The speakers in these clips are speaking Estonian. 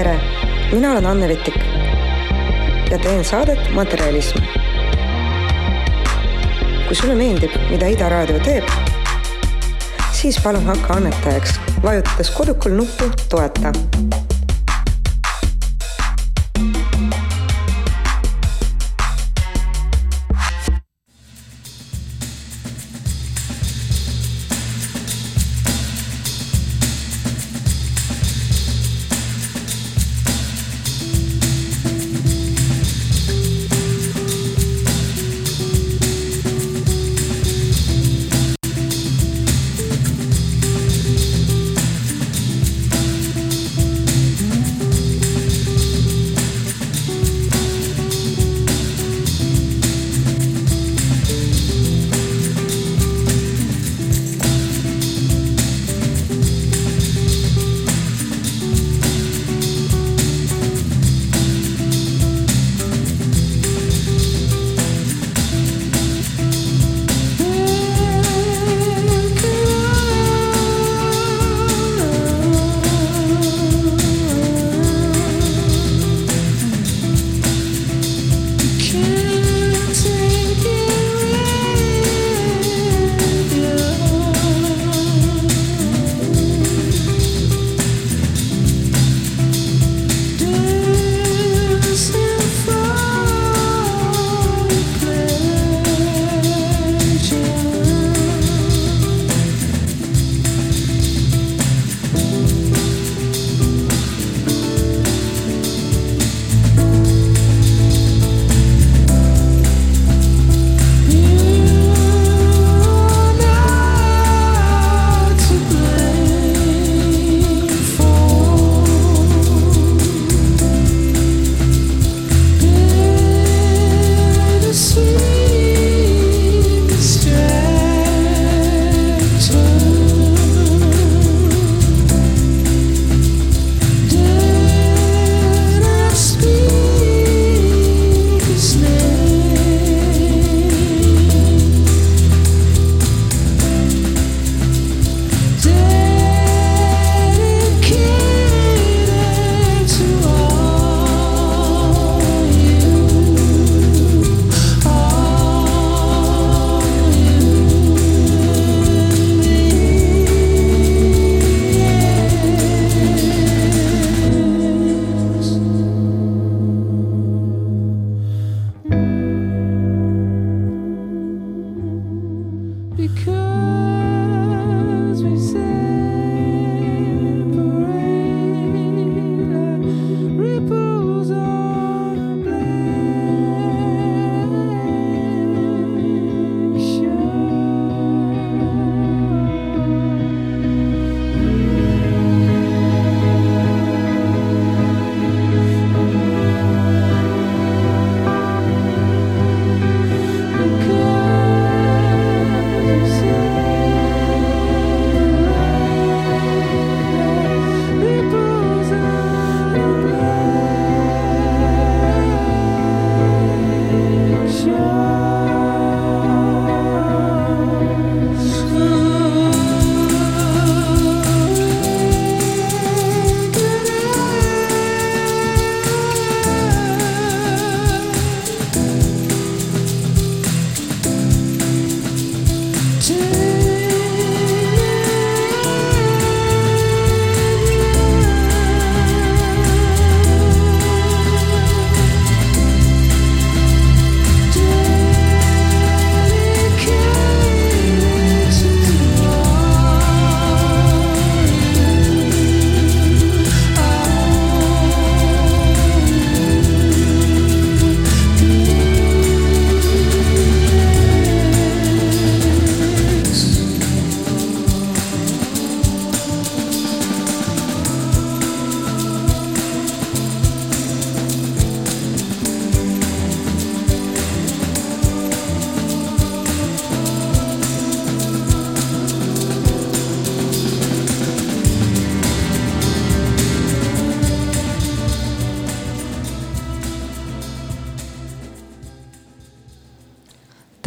tere, mina olen Anne Vetik ja teen saadet Materjalism. kui sulle meeldib, mida Ida Raadio teeb, siis palun hakka annetajaks, vajutades kodukul nuppu toeta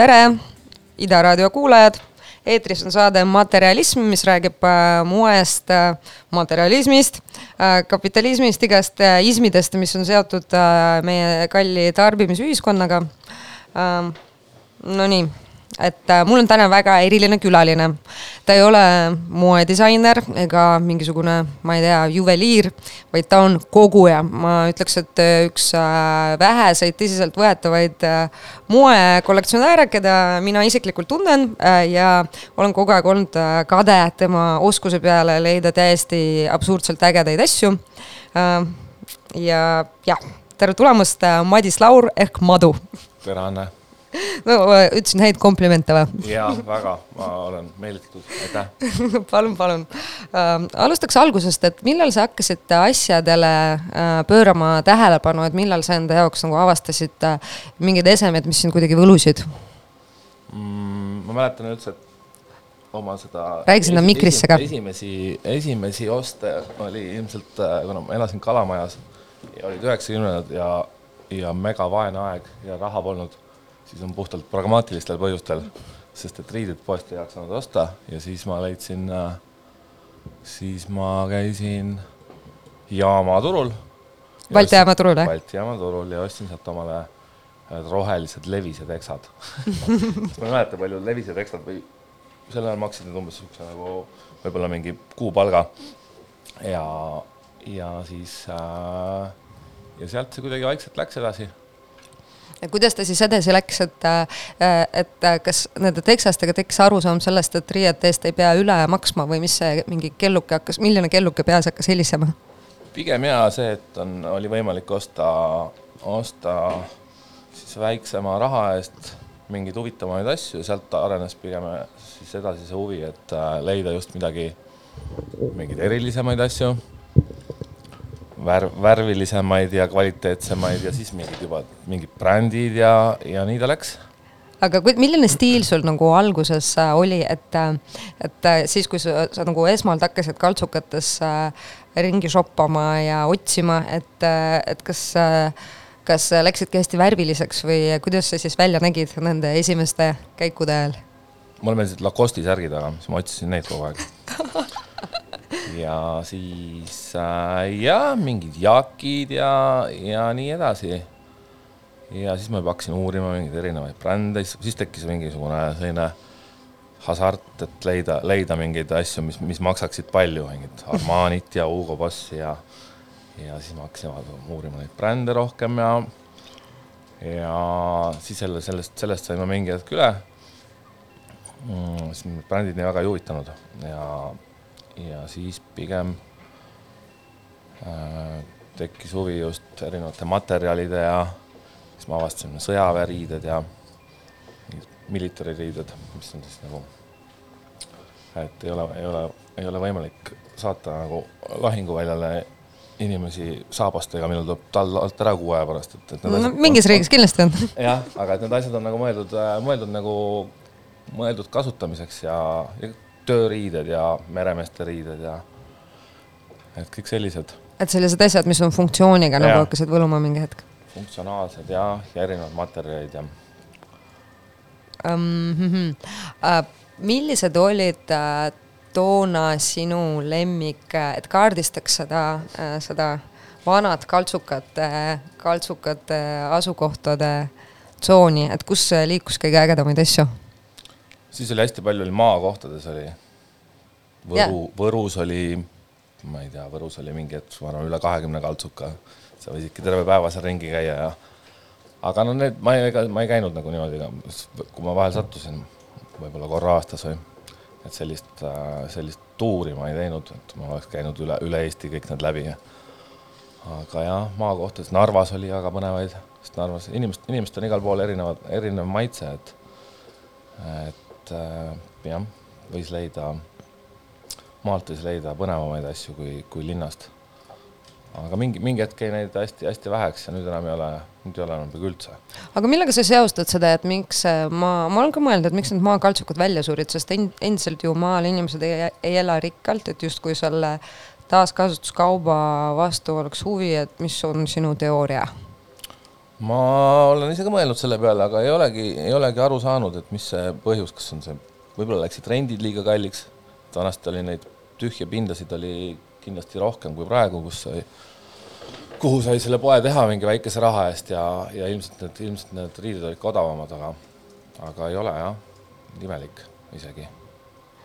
tere, Ida raadio kuulajad eetris on saade Materialism, mis räägib äh, moest, äh, materialismist, äh, kapitalismist, igast ismidest, mis on seotud meie kalli tarbimisühiskonnaga. Ähm, Nonii et äh, mul on täna väga eriline külaline. ta ei ole moedisainer ega mingisugune, ma ei tea, juveliir, vaid ta on koguja. ma ütleks, et äh, üks äh, väheseid tõsiseltvõetavaid moekollektsionääre, keda mina isiklikult tunnen ja olen kogu aeg olnud kade tema oskuse peale leida täiesti absurdselt ägedaid asju. ja jah, tere tulemast, Madis Laur ehk Madu. tere, Anne no ütlesin häid komplimente või? jaa, väga, ma olen meelitatud, aitäh palun, palun äh,. alustaks algusest, et millal sa hakkasid asjadele äh, pöörama tähelepanu, et millal sa enda jaoks nagu avastasid äh, mingeid esemeid, mis sind kuidagi võlusid mm,? ma mäletan üldse, et oma seda. räägi sinna mikrisse ka. esimesi, esimesi oste oli ilmselt, äh, kuna ma elasin Kalamajas ja olid üheksakümnendad ja, ja megavaene aeg ja raha polnud siis on puhtalt pragmaatilistel põhjustel, sest et riided poest ei jaksanud osta ja siis ma leidsin, äh, siis ma käisin jaamaturul. Balti jaama turul, jah? Balti jaama turul ja ostsin sealt omale äh, rohelised levised eksad ma ei mäleta, palju levised eksad või sel ajal maksid need umbes siukse nagu võib-olla mingi kuupalga. ja, ja siis äh, ja sealt see kuidagi vaikselt läks edasi kuidas ta siis edasi läks, et, äh, et kas nende tekstastega tekkis arusaam sellest, et riiete eest ei pea üle maksma või mis see mingi kelluke hakkas, milline kelluke peas hakkas helisema? pigem jaa see, et on, oli võimalik osta, osta siis väiksema raha eest mingeid huvitavamaid asju ja sealt arenes pigem siis edasi see huvi, et äh, leida just midagi, mingeid erilisemaid asju värv, värvilisemaid ja kvaliteetsemaid ja siis mingid juba mingid brändid ja, ja nii ta läks aga milline stiil sul nagu alguses äh, oli, et, äh, et äh, siis, kui sa, sa nagu esmalt hakkasid kaltsukates ringi shoppama ja otsima, et, et kas, kas läksidki hästi värviliseks või kuidas sa siis välja nägid nende esimeste käikude ajal? mulle meeldisid Lacoste'i särgid, aga siis ma otsisin neid kogu aeg ja siis äh, ja mingid jakid ja, ja nii edasi. ja siis ma juba hakkasin uurima mingeid erinevaid brände, siis tekkis mingisugune selline hasart, et leida, leida mingeid asju, mis, mis maksaksid palju, mingit Armanit ja Hugo Bossi ja ja siis ma hakkasin uurima neid brände rohkem ja ja siis jälle sellest, sellest sain ma mingi hetk üle mm,. siis mind brändid nii väga ei huvitanud ja ja siis pigem äh, tekkis huvi just erinevate materjalide ja siis ma avastasin sõjaväeriided ja military riided, mis on siis nagu, et ei ole, ei ole, ei ole võimalik saata nagu lahinguväljale inimesi saabastega, millel tuleb tall alt ära kuu aja pärast, et, et. no mingis riigis kindlasti on. jah, aga et need asjad on nagu mõeldud, mõeldud nagu, mõeldud kasutamiseks ja, ja tööriided ja meremeeste riided ja et kõik sellised. et sellised asjad, mis on funktsiooniga nagu hakkasid võluma mingi hetk? funktsionaalsed ja, ja erinevad materjalid ja um,. Mm -hmm. uh, millised olid uh, toona sinu lemmik, et kaardistaks seda uh,, seda vanad kaltsukate, kaltsukate asukohtade tsooni, et kus liikus kõige ägedamaid asju? Siis oli hästi palju oli maakohtades oli. Võru, Võrus oli, ma ei tea, Võrus oli mingi hetk, ma arvan, üle kahekümne kaltsuka. sa võisidki terve päeva seal ringi käia ja aga no need, ma ei, ma ei käinud nagu niimoodi, kui ma vahel sattusin, võib-olla korra aastas või, et sellist, sellist tuuri ma ei teinud, et ma oleks käinud üle, üle Eesti kõik need läbi. aga jah, maakohtades, Narvas oli väga põnevaid, sest Narvas inimest, inimestel on igal pool erinevad, erinev maitse, et et et äh, jah, võis leida, maalt võis leida põnevamaid asju kui, kui linnast. aga mingi, mingi hetk jäi neid hästi-hästi väheks ja nüüd enam ei ole, nüüd ei ole enam peaaegu üldse. aga millega sa seostad seda, et miks maa, ma olen ka mõelnud, et miks need maakaltsukad välja surid, sest endiselt ju maal inimesed ei, ei ela rikkalt, et justkui selle taaskasutuskauba vastu oleks huvi, et mis on sinu teooria ma olen ise ka mõelnud selle peale, aga ei olegi, ei olegi aru saanud, et mis see põhjus, kas on see võib-olla läksid rendid liiga kalliks, vanasti oli neid tühje pindasid oli kindlasti rohkem kui praegu, kus sai, kuhu sai selle poe teha mingi väikese raha eest ja, ja ilmselt need, ilmselt need riided olid ka odavamad, aga, aga ei ole jah, imelik isegi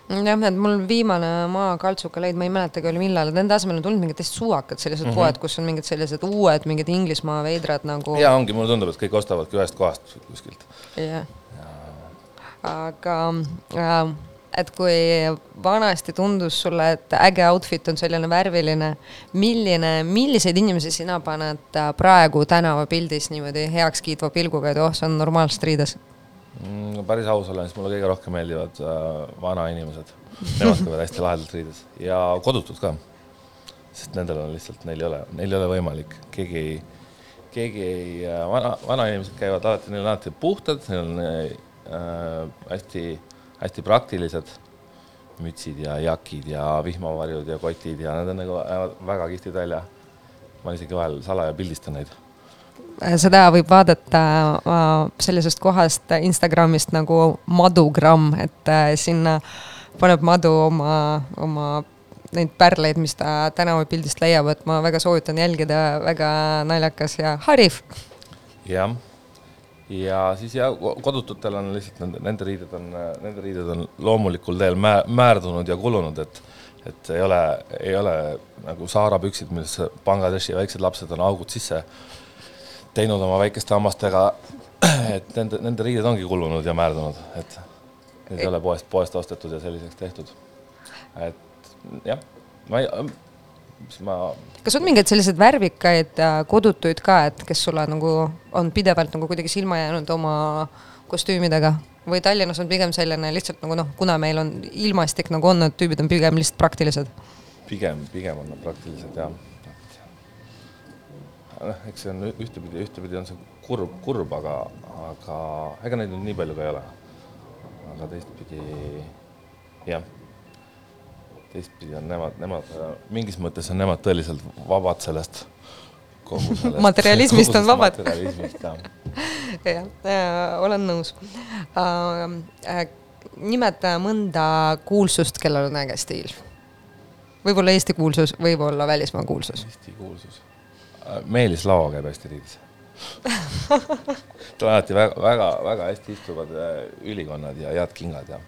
jah, et mul viimane maakaltsuka leid, ma ei mäletagi veel millal, nende asemel on tulnud mingid täiesti suvakad sellised mm -hmm. poed, kus on mingid sellised uued mingid Inglismaa veidrad nagu. ja ongi, mulle tundub, et kõik ostavadki ühest kohast kuskilt. jah ja.. aga äh, et kui vanasti tundus sulle, et äge outfit on selline värviline, milline, milliseid inimesi sina paned äh, praegu tänavapildis niimoodi heakskiitva pilguga, et oh, see on normaalselt riides? mm,? Päris aus olen, siis mulle kõige rohkem meeldivad äh, vanainimesed. Nemad käivad hästi lahedalt riides ja kodutud ka. sest nendel on lihtsalt, neil ei ole, neil ei ole võimalik, keegi ei, keegi ei äh,, vana, vanainimesed käivad alati, neil on alati puhtad, neil on äh, hästi, hästi praktilised mütsid ja jakid ja vihmavarjud ja kotid ja nad on nagu väga kihvtid välja. ma isegi vahel salaja pildistan neid Äh, seda võib vaadata äh, sellisest kohast Instagramist nagu madugramm, et äh, sinna paneb madu oma, oma neid pärleid, mis ta tänavapildist leiab, et ma väga soovitan jälgida, väga naljakas ja hariv. jah, ja siis ja kodututel on lihtsalt nende, nende riided on, nende riided on loomulikul teel mä, määrdunud ja kulunud, et et ei ole, ei ole nagu saarapüksid, millesse Bangladeshi väiksed lapsed on augud sisse teinud oma väikeste hammastega, et nende, nende riided ongi kulunud ja määrdunud, et need ei ole poest, poest ostetud ja selliseks tehtud. et jah, ma ei, mis ma. kas on mingeid selliseid värvikaid kodutuid ka, et kes sulle nagu on pidevalt nagu kuidagi silma jäänud oma kostüümidega? või Tallinnas on pigem selline lihtsalt nagu noh, kuna meil on ilmastik nagu on, need tüübid on pigem lihtsalt praktilised? pigem, pigem on nad praktilised jah noh, eks see on ühtepidi, ühtepidi on see kurb, kurb, aga, aga ega neid nüüd nii palju ka ei ole. aga teistpidi jah, teistpidi on nemad, nemad mingis mõttes on nemad tõeliselt vabad sellest kogu sellest materialismist on vabad. jah jah, olen nõus uh,. Uh, nimeta mõnda kuulsust, kellel on äge stiil. võib-olla Eesti kuulsus, võib-olla välismaa kuulsus. Eesti kuulsus Meelis Lao käib hästi riides tal alati väga, väga, väga hästi istuvad äh, ülikonnad ja head kingad ja.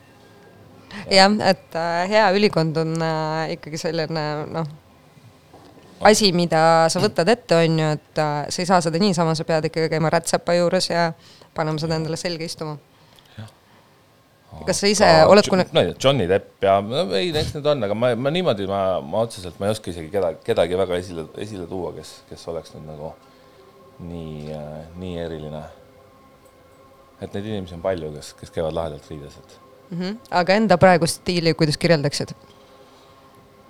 jah, et äh, hea ülikond on äh, ikkagi selline noh, asi, mida sa võtad ette, on ju, et sa ei saa seda niisama, sa pead ikkagi käima rätsepa juures ja panema seda endale selga istuma kas sa ise ka, oled kuna-? no Johnny Depp ja no, ei, eks need on, aga ma, ma niimoodi, ma, ma otseselt, ma ei oska isegi keda, kedagi väga esile, esile tuua, kes, kes oleks nüüd nagu nii äh,, nii eriline. et neid inimesi on palju, kes, kes käivad lahedalt riides, et mm. -hmm. aga enda praegust stiili, kuidas kirjeldaksid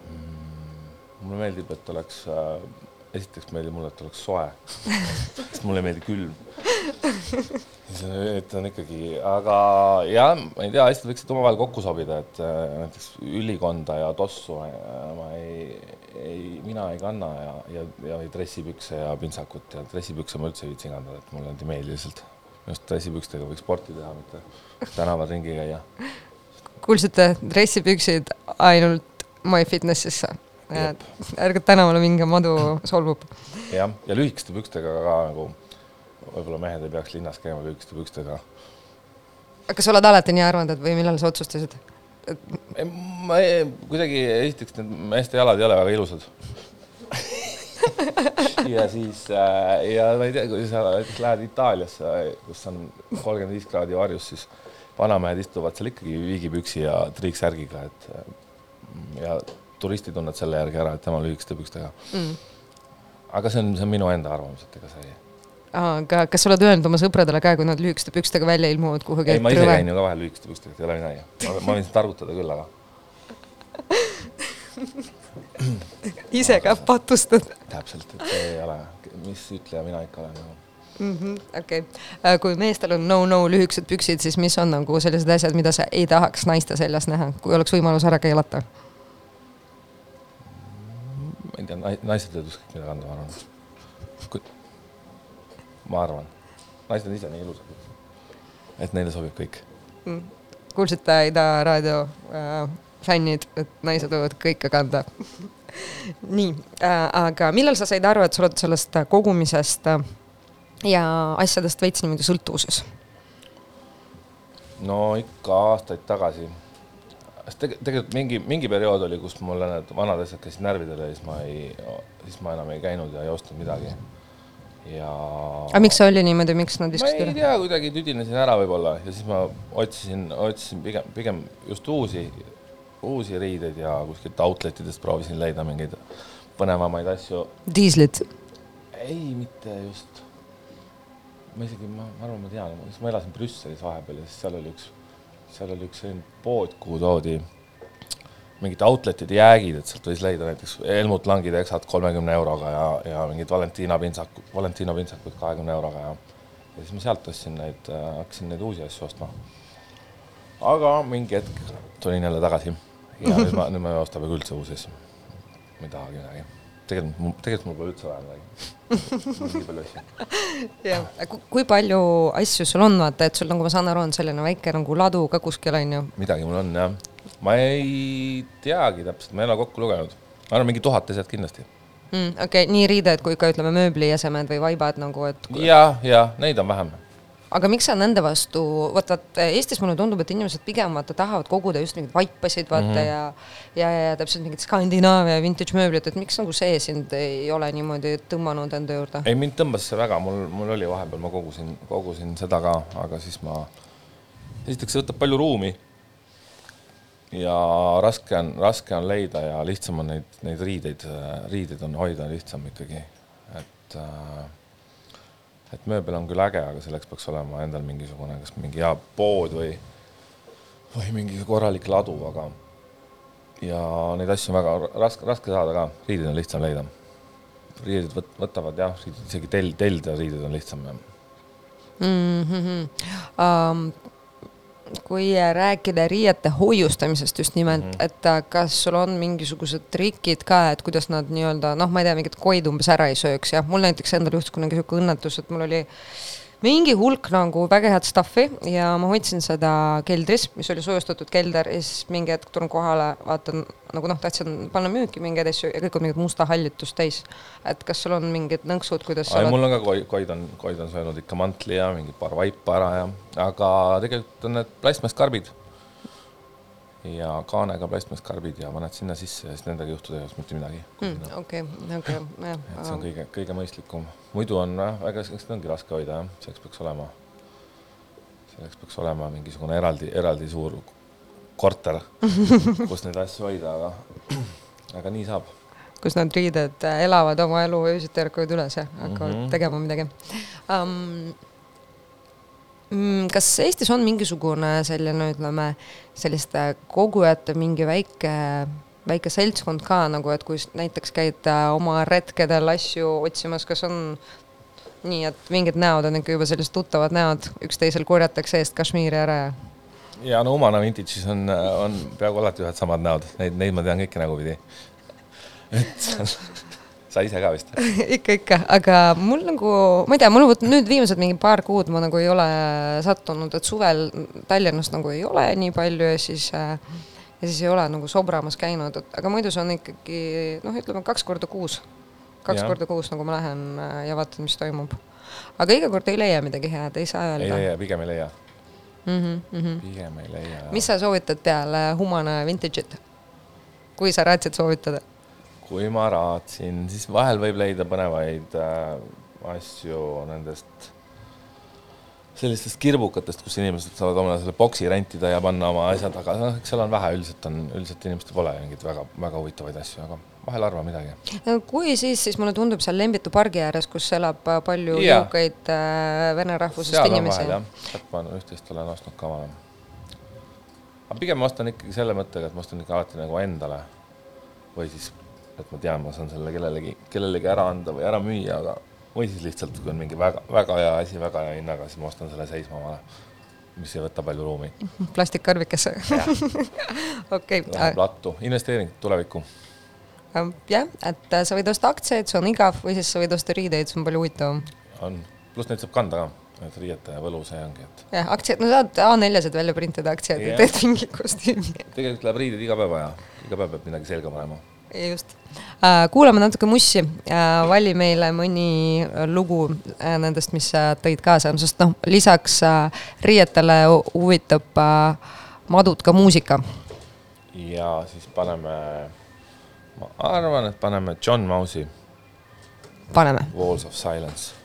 mm,? mulle meeldib, et oleks äh,, esiteks meeldib mulle, et oleks soe sest mulle ei meeldi külm et on ikkagi, aga jah, ma ei tea, hästi võiksid omavahel kokku sobida, et äh, näiteks ülikonda ja tossu äh, ma ei, ei, mina ei kanna ja, ja, ja dressipükse ja pintsakut ja dressipükse ma üldse ei viitsi kanda, et mulle nad ei meeldi lihtsalt. minu arust dressipükstega võiks sporti teha, mitte tänaval ringi käia. kuulsite, dressipüksid ainult MyFitnessisse. Ärge tänavale minge, madu solvub. jah, ja lühikeste pükstega ka nagu võib-olla mehed ei peaks linnas käima lühikeste pükstega. kas sa oled alati nii arvanud, või millal sa otsustasid et...? ma ei, kuidagi esiteks need meeste jalad ei ole väga ilusad ja siis äh, ja ma ei tea, kui sa näiteks lähed Itaaliasse, kus on kolmkümmend viis kraadi varjus, siis vanamehed istuvad seal ikkagi viigipüksi ja triiksärgiga, et ja turisti tunned selle järgi ära, et tema lühikeste pükstega mm.. aga see on, see on minu enda arvamus, et ega see aga kas sa oled öelnud oma sõpradele ka, kui nad lühikeste pükstega välja ilmuvad kuhugi? ei, ma ise käin ju ka vahel lühikeste pükstega, ei ole midagi. ma võin targutada küll, aga ise ka patustad? täpselt, et see ei ole, mis ütleja mina ikka olen nagu -hmm,. okei äh, kui meestel on no-no lühikesed püksid, siis mis on nagu sellised asjad, mida sa ei tahaks naiste seljas näha, kui oleks võimalus ära keelata? Ma ei tea, naised teevad ükskõik mida kanda, ma arvan ma arvan. naised on ise nii ilusad, et neile sobib kõik mm.. kuulsite Ida raadio äh, fännid, et naised võivad kõike kanda nii äh,, aga millal sa said aru, et sa oled sellest kogumisest äh, ja asjadest veits niimoodi sõltuvuses? no ikka aastaid tagasi. Tege, tegelikult mingi, mingi periood oli, kus mulle need vanad asjad käisid närvidele ja siis ma ei, siis ma enam ei käinud ja ei ostnud midagi. ja. aga miks see oli niimoodi, miks nad istusid üle? ma ei tea, kuidagi tüdinesin ära võib-olla ja siis ma otsisin, otsisin pigem, pigem just uusi, uusi riideid ja kuskilt outlet idest proovisin leida mingeid põnevamaid asju. diislit? ei, mitte just ma isegi, ma arvan, ma tean, ma elasin Brüsselis vahepeal ja siis seal oli üks, seal oli üks selline pood, kuhu toodi mingid outlet'ide jäägid, et sealt võis leida näiteks Helmut Langi teksad kolmekümne euroga ja, ja mingid Valentina pintsakud, Valentino pintsakud kahekümne euroga ja ja siis ma sealt ostsin neid hakkasin neid uusi asju ostma. aga mingi hetk tulin jälle tagasi ja nüüd ma, nüüd ma ei osta peaaegu üldse uusi asju. ma ei tahagi midagi tegelikult mul, tegelikult mul pole üldse vaja midagi. nii palju asju. jah, kui palju asju sul on, vaata, et sul nagu ma saan aru, on selline väike nagu ladu ka kuskil on ju? midagi mul on jah. ma ei teagi täpselt, ma ei ole kokku lugenud. ma arvan, mingi tuhat asjad kindlasti mm,. okei okay,, nii riided kui ka ütleme mööbliesemed või vaibad nagu, et. ja, ja neid on vähem aga miks sa nende vastu, vaata, et Eestis mulle tundub, et inimesed pigem vaata tahavad koguda just mingeid vaipasid, vaata mm -hmm. ja ja, ja, ja täpselt mingit Skandinaavia vintage mööblit, et miks nagu see sind ei ole niimoodi tõmmanud enda juurde? ei, mind tõmbas see väga, mul, mul oli vahepeal, ma kogusin, kogusin seda ka, aga siis ma, esiteks see võtab palju ruumi ja raske on, raske on leida ja lihtsam on neid, neid riideid, riideid on hoida lihtsam ikkagi, et äh, et mööbel on küll äge, aga selleks peaks olema endal mingisugune, kas mingi hea pood või, või mingi korralik ladu, aga ja neid asju on väga raske, raske saada ka, riideid on lihtsam leida. riided võt-, võtavad jah, isegi tel-, tellida riided on lihtsam jah mm. -hmm. Um, kui rääkida riiete hoiustamisest just nimelt mm, -hmm. et äh, kas sul on mingisugused trikid ka, et kuidas nad nii-öelda noh, ma ei tea, mingit koid umbes ära ei sööks, jah, mul näiteks endal juhtus kunagi niisugune õnnetus, et mul oli mingi hulk nagu väga head stuff'i ja ma hoidsin seda keldris, mis oli soojustatud kelder ja siis mingi hetk tulen kohale, vaatan nagu noh, tahtsin panna müüki mingeid asju ja kõik on mingit musta hallitust täis. et kas sul on mingid nõnksud, kuidas Ai, oled... mul on ka koid, koid on, koid on söönud ikka mantli ja mingi paar vaipa ära ja, aga tegelikult on need plastmasskarbid ja kaanega plastmasskarbid ja paned sinna sisse ja siis nendega ei juhtu tegelikult mitte midagi. Hmm, okei, okei, jah. et see on kõige, kõige mõistlikum. muidu on jah, väga, eks ta ongi raske hoida jah, selleks peaks olema, selleks peaks olema mingisugune eraldi, eraldi suur korter, kus neid asju hoida, aga, aga nii saab. kus need riided elavad oma elu öösiti ärkavad üles ja hakkavad mm -hmm. tegema midagi um, Mm, kas Eestis on mingisugune selline, ütleme, selliste kogujate mingi väike, väike seltskond ka nagu, et kui näiteks käid äh, oma retkedel asju otsimas, kas on nii, et mingid näod on ikka juba sellised tuttavad näod, üksteisel korjatakse eest kašmiiri ära ja? ja no Umana Vintage'is on, on peaaegu alati ühed samad näod, neid, neid ma tean kõiki nägupidi. et sa ise ka vist ikka, ikka, aga mul nagu, ma ei tea, mul nüüd viimased mingi paar kuud ma nagu ei ole sattunud, et suvel Tallinnas nagu ei ole nii palju ja siis ja siis ei ole nagu sobramas käinud, et aga muidu see on ikkagi noh, ütleme kaks korda kuus. kaks ja. korda kuus nagu ma lähen äh, ja vaatan, mis toimub. aga iga kord ei leia midagi head, ei saa öelda. ei leia, pigem ei leia mm. -hmm, mm -hmm. pigem ei leia. mis sa soovitad peale Humana Vintage'it? kui sa raatsid soovitada kui ma raatsin, siis vahel võib leida põnevaid äh, asju nendest sellistest kirbukatest, kus inimesed saavad omale selle boksi rentida ja panna oma asjad, aga noh, eks seal on vähe, üldiselt on, üldiselt inimestel pole mingeid väga, väga huvitavaid asju, aga vahel harva midagi. kui siis, siis mulle tundub seal Lembitu pargi ääres, kus elab äh, palju jõukaid äh, vene rahvusest seal inimesi. jah, sealt ma üht-teist olen ostnud ka varem. aga pigem ma ostan ikkagi selle mõttega, et ma ostan ikka alati nagu endale või siis et ma tean, ma saan selle kellelegi, kellelegi ära anda või ära müüa, aga või siis lihtsalt, kui on mingi väga, väga hea asi väga hea hinnaga, siis ma ostan selle seisma omale, mis ei võta palju ruumi. plastikkarvikesse okei. Läheb lattu, investeering tulevikku. jah, et äh, sa võid osta aktsiaid, see on igav, või siis sa võid osta riideid, see on palju huvitavam. on, pluss neid saab kanda ka et riiete võlu see ongi, et jah, aktsiad, no saad A4-sed välja printida aktsiad ja teed mingi kostüümi. tegelikult läheb riideid iga päev vaja, iga päev peab midagi selga panema. Just. kuulame natuke mussi, vali meile mõni lugu äh, nendest, mis sa tõid kaasa, sest noh, lisaks äh, riietele huvitab äh, madud ka muusika. ja siis paneme, ma arvan, et paneme John Mausi paneme. Walls of Silence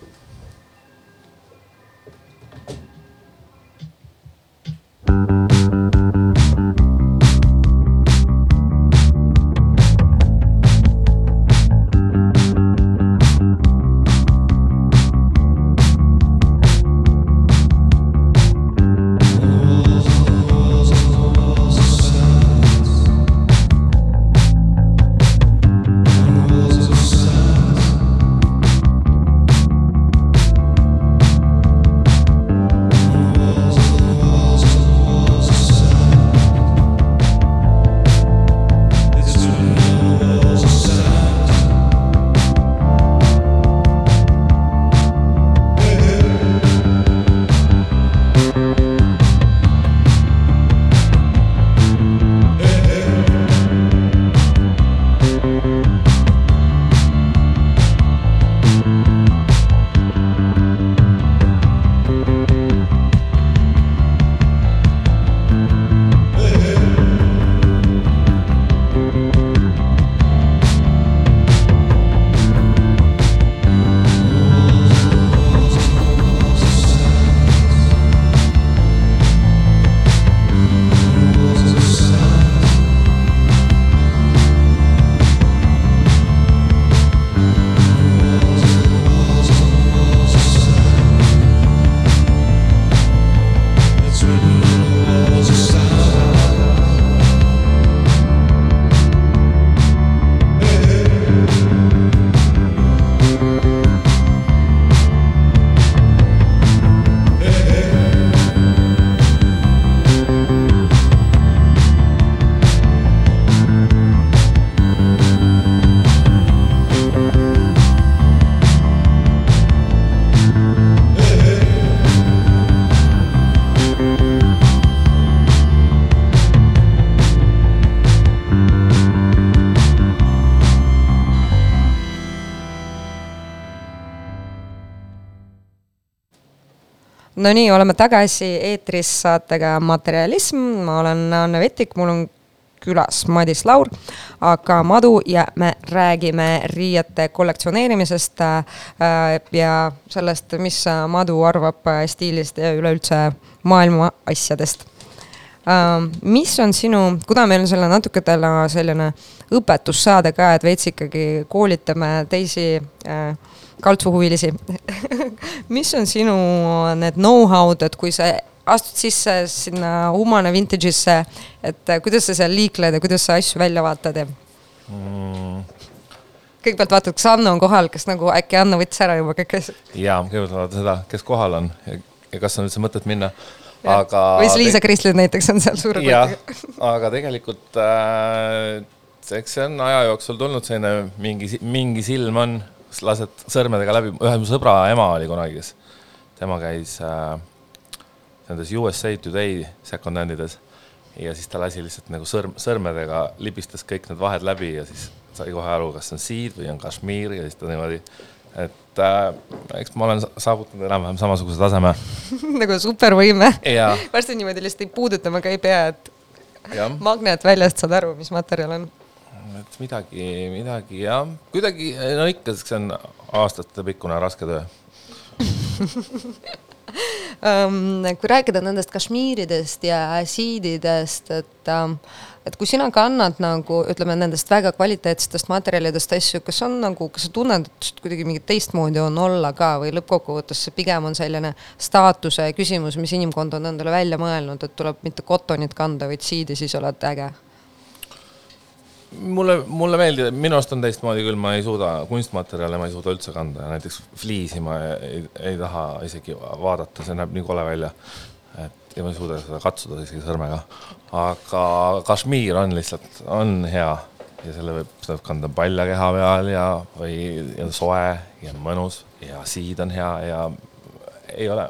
no nii, oleme tagasi eetris saatega Materialism, ma olen Anne Vetik, mul on külas Madis Laur, aga Madu ja me räägime riiete kollektsioneerimisest äh, ja sellest, mis Madu arvab stiilist ja üleüldse maailma asjadest äh,. mis on sinu, kuna meil on selle natuke täna selline õpetussaade ka, et veits ikkagi koolitame teisi äh, kaltsuhuvilisi mis on sinu need know-how'd, et kui sa astud sisse sinna Humana Vintage'isse, et kuidas sa seal liikled ja kuidas sa asju välja vaatad ja mm.? kõigepealt vaatad, kas Anno on kohal, kas nagu äkki Anno võttis ära juba kõik asjad? jaa, kõigepealt vaatan seda, kes kohal on ja, ja kas on üldse mõtet minna. aga. või siis Liisa Kristlid näiteks on seal suure kotiga. aga tegelikult äh, eks see on aja jooksul tulnud selline mingi, mingi silm on lased sõrmedega läbi, ühe mu sõbra ema oli kunagi, kes, tema käis äh, nendes USA Today second-hand ides ja siis ta lasi lihtsalt nagu sõrm, sõrmedega libistas kõik need vahed läbi ja siis sai kohe aru, kas on siid või on kašmiir ja siis ta niimoodi, et äh, eks ma olen saavutanud enam-vähem samasuguse taseme. Nagu supervõime. Varsti niimoodi lihtsalt ei puudutama ka ei pea, et magnet väljast saad aru, mis materjal on et midagi, midagi jah, kuidagi, no ikka, see on aastatepikkune raske töö. Kui rääkida nendest kašmiiridest ja siididest, et um, et kui sina kannad nagu ütleme nendest väga kvaliteetsetest materjalidest asju, kas on nagu, kas sa tunned, et kuidagi mingit teistmoodi on olla ka või lõppkokkuvõttes see pigem on selline staatuse küsimus, mis inimkond on endale välja mõelnud, et tuleb mitte kotonit kanda, vaid siidi, siis oled äge mulle, mulle meeldib, minu arust on teistmoodi küll, ma ei suuda kunstmaterjale, ma ei suuda üldse kanda, näiteks fliisi ma ei, ei taha isegi vaadata, see näeb nii kole välja. et ja ma ei suuda seda katsuda isegi sõrmega. aga kašmiir on lihtsalt, on hea ja selle võib, seda võib kanda palja keha peal ja, või ja soe ja mõnus ja siid on hea ja ei ole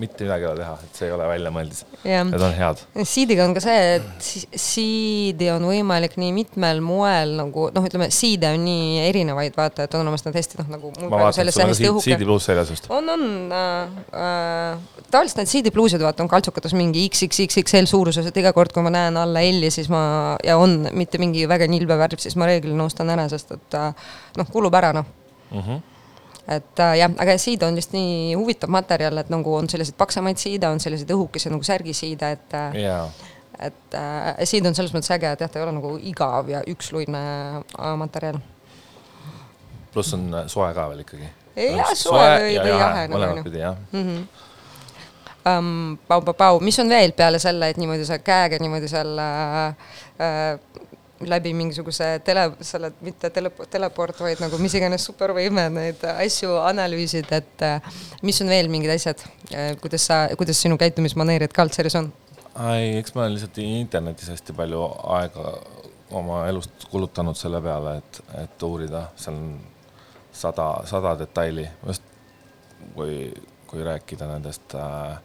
mitte midagi ei ole teha, et see ei ole väljamõeldis. Need on head. Seediga on ka see, et si- seedi on võimalik nii mitmel moel nagu noh, ütleme seede on nii erinevaid, vaata, et on olemas need hästi noh, nagu ma vaatan, et sul on ka. CD pluss seljas just. on, on äh, äh, tavaliselt need CD bluusid vaata on kaltsukates mingi XXXXL suuruses, et iga kord, kui ma näen alla L-i, siis ma ja on mitte mingi väga nilbe värv, siis ma reeglina ostan ära, sest et äh, noh, kulub ära noh Mm -hmm. Et äh, jah, aga siide on just nii huvitav materjal, et nagu on selliseid paksemaid siide, on selliseid õhukesi nagu särgisiide, et äh, jaa, et äh, siid on selles mõttes äge, et jah, ta ei ole nagu igav ja üksluine äh, materjal. pluss on äh, soe ka veel ikkagi. Jah, soe või- jahe nagu, mõlemat ju. pidi jah. um, pau, pau, pau, mis on veel peale selle, et niimoodi sa käega niimoodi seal äh, äh, läbi mingisuguse tele, selle mitte tele, teleport, vaid nagu mis iganes supervõime neid asju analüüsid, et äh, mis on veel mingid asjad äh,, kuidas sa, kuidas sinu käitumismaneerid Kaltseris on? ei, eks ma olen lihtsalt internetis hästi palju aega oma elust kulutanud selle peale, et, et uurida, seal on sada, sada detaili, just kui, kui rääkida nendest äh,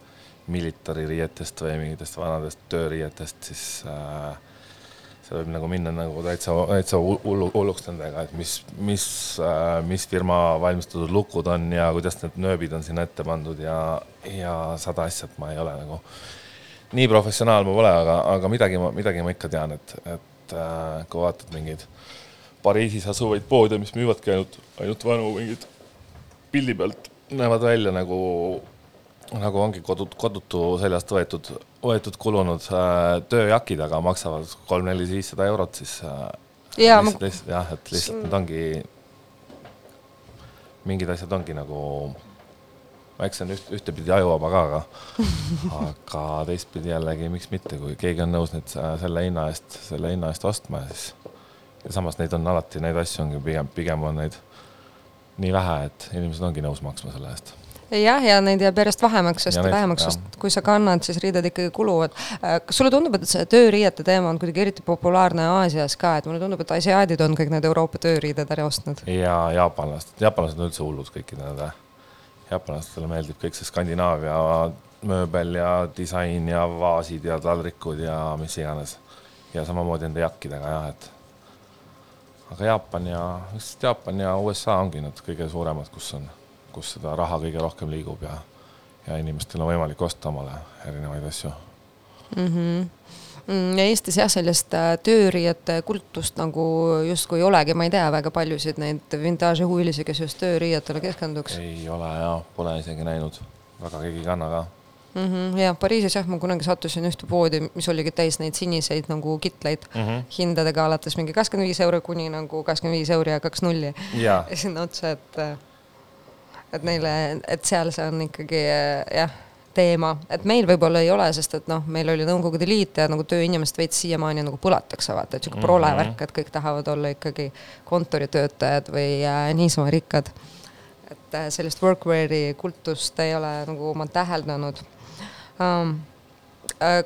military riietest või mingitest vanadest tööriietest, siis äh, see võib nagu minna nagu täitsa, täitsa hullu, hulluks nendega, et mis, mis äh,, mis firma valmistatud lukud on ja kuidas need nööbid on sinna ette pandud ja, ja sada asja, et ma ei ole nagu nii professionaal ma pole, aga, aga midagi ma, midagi ma ikka tean, et, et äh, kui vaatad mingeid Pariisis asuvaid poode, mis müüvadki ainult, ainult vanu mingeid pildi pealt, näevad välja nagu, nagu ongi kodut-, kodutu seljast võetud, võetud kulunud äh, tööjakid, aga maksavad kolm-neli-viissada eurot, siis äh, ma- lihtsalt, lihtsalt jah, et lihtsalt need ongi, mingid asjad ongi nagu eks see on üht, ühtepidi ajuvaba ka, aga, aga teistpidi jällegi, miks mitte, kui keegi on nõus neid äh, selle hinna eest, selle hinna eest ostma, siis ja samas neid on alati, neid asju ongi pigem, pigem on neid nii vähe, et inimesed ongi nõus maksma selle eest. Jah, ja neid jääb järjest vähemaks, sest Ja vähemaks, sest kui sa kannad, siis riided ikkagi kuluvad. kas sulle tundub, et see tööriiete teema on kuidagi eriti populaarne Aasias ka, et mulle tundub, et asiaadid on kõik need Euroopa tööriided ära ostnud? ja jaapanlased, jaapanlased on üldse hullud kõikide nende, jaapanlastele meeldib kõik see Skandinaavia mööbel ja disain ja vaasid ja taldrikud ja mis iganes. ja samamoodi nende jakkidega jah, et aga Jaapan ja, vist Jaapan ja USA ongi need kõige suuremad, kus on, kus seda raha kõige rohkem liigub ja, ja inimestel on võimalik osta omale erinevaid asju. Mm, ja Eestis jah, sellist äh, tööriiete kultust nagu justkui ei olegi, ma ei tea väga paljusid neid vintaažihuvilisi, kes just tööriietele keskenduks. ei ole ja pole isegi näinud, väga keegi ei kanna ka mm. -hmm, ja Pariisis jah, ma kunagi sattusin ühte poodi, mis oligi täis neid siniseid nagu kitleid mm. -hmm. hindadega alates mingi kakskümmend viis euri kuni nagu kakskümmend viis euri ja kaks nulli. Sinna otsa, et, et neile, et seal see on ikkagi jah, teema, et meil võib-olla ei ole, sest et noh, meil oli Nõukogude Liit ja nagu tööinimest veits siiamaani nagu põlatakse, vaata, et sihuke prole värk, et kõik tahavad olla ikkagi kontoritöötajad või äh, niisama rikkad. et äh, sellist workwear'i kultust ei ole nagu ma täheldanud um,.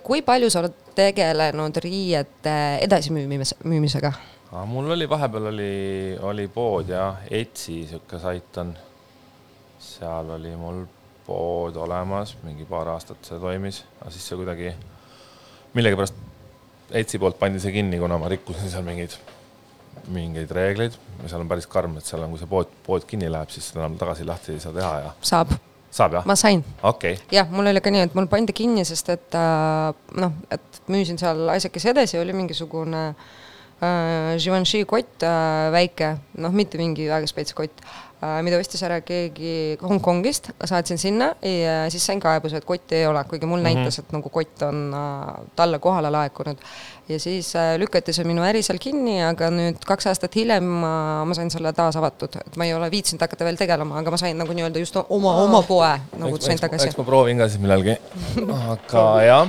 kui palju sa oled tegelenud riiete edasimüümimise, müümisega? aga mul oli vahepeal oli, oli pood ja Etsi sihuke sait on. Seal oli mul pood olemas, mingi paar aastat see toimis, aga siis see kuidagi millegipärast Etsi poolt pandi see kinni, kuna ma rikkusin seal mingeid, mingeid reegleid seal on päris karm, et seal on, kui see pood, pood kinni läheb, siis seda enam tagasi lahti ei saa teha ja saab, saab jah? ma sain okei okay., jah, mul oli ka nii, et mul pandi kinni, sest et äh, noh, et müüsin seal asjakese edasi, oli mingisugune äh, Givenchy kott äh, väike, noh, mitte mingi väga spets kott mida ostis ära keegi Hongkongist, saatsin sinna ja siis sain kaebuse, et kotti ei ole, kuigi mul mm -hmm. näitas, et nagu kott on äh, talle kohale laekunud. ja siis äh, lükati see minu äri seal kinni, aga nüüd kaks aastat hiljem ma, ma sain selle taas avatud, et ma ei ole viitsinud hakata veel tegelema, aga ma sain nagu nii-öelda just oma, oma poe nagu sain tagasi eks ma proovin ka siis millalgi. aga jah,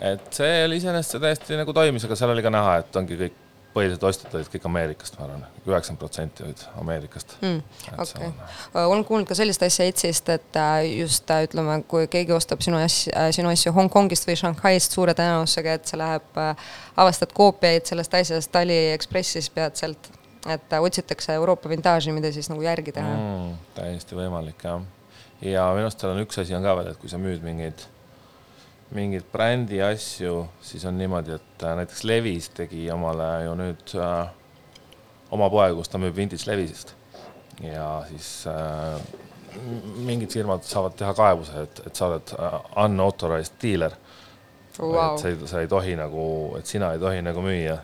et see oli iseenesest see täiesti nagu toimis, aga seal oli ka näha, et ongi kõik põhilised ostjad olid kõik Ameerikast, ma arvan, üheksakümmend protsenti olid Ameerikast mm,. Okei on-, olen kuulnud ka sellist asja Etsist, et äh, just äh, ütleme, kui keegi ostab sinu asju, sinu asju Hongkongist või Shanghaist suure tõenäosusega, et see läheb, avastad koopiaid sellest asjast Aliekspressis, pead sealt, et äh, otsitakse Euroopa vintaaži, mida siis nagu järgi teha mm,. täiesti võimalik jah. ja minu arust seal on üks asi on ka veel, et kui sa müüd mingeid, mingeid brändi asju, siis on niimoodi, et äh, näiteks Levis tegi omale ju nüüd äh, oma poe, kus ta müüb vintage Levisist. ja siis äh, mingid firmad saavad teha kaebuse, et, et sa oled äh, unauthorized dealer. Wow.. et sa ei, sa ei tohi nagu, et sina ei tohi nagu müüa